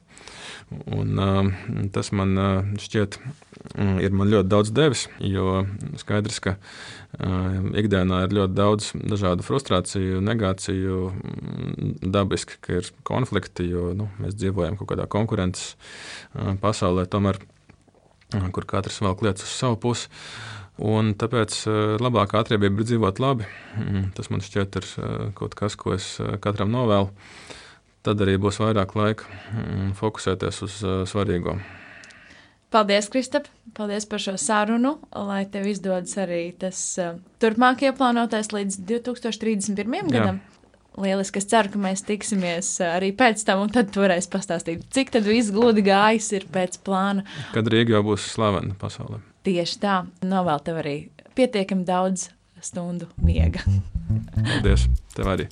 Un, uh, tas man uh, šķiet, uh, ir man ļoti daudz devis, jo skaidrs, ka uh, ikdienā ir ļoti daudz dažādu frustrāciju, negāciju, dabiski, ka ir konflikti, jo nu, mēs dzīvojam kaut kādā konkurences uh, pasaulē, tomēr, uh, kur katrs velk lietas uz savu pusi. Un tāpēc eh, labākā atriebība ir dzīvot labi. Mm, tas man šķiet ir eh, kaut kas, ko es eh, katram novēlu. Tad arī būs vairāk laika mm, fokusēties uz svarīgo. Paldies, Kristap! Paldies par šo sarunu, lai tev izdodas arī tas turpmāk ieplānotais līdz 2031. gadam. Lieliski, es ceru, ka mēs tiksimies arī pēc tam, un tad varēs pastāstīt, cik tad viss gludi gājis ir pēc plāna. Kad Rīga jau būs slavena pasaulē. Tieši tā, novēl tev arī pietiekami daudz stundu miega. Paldies, tev arī!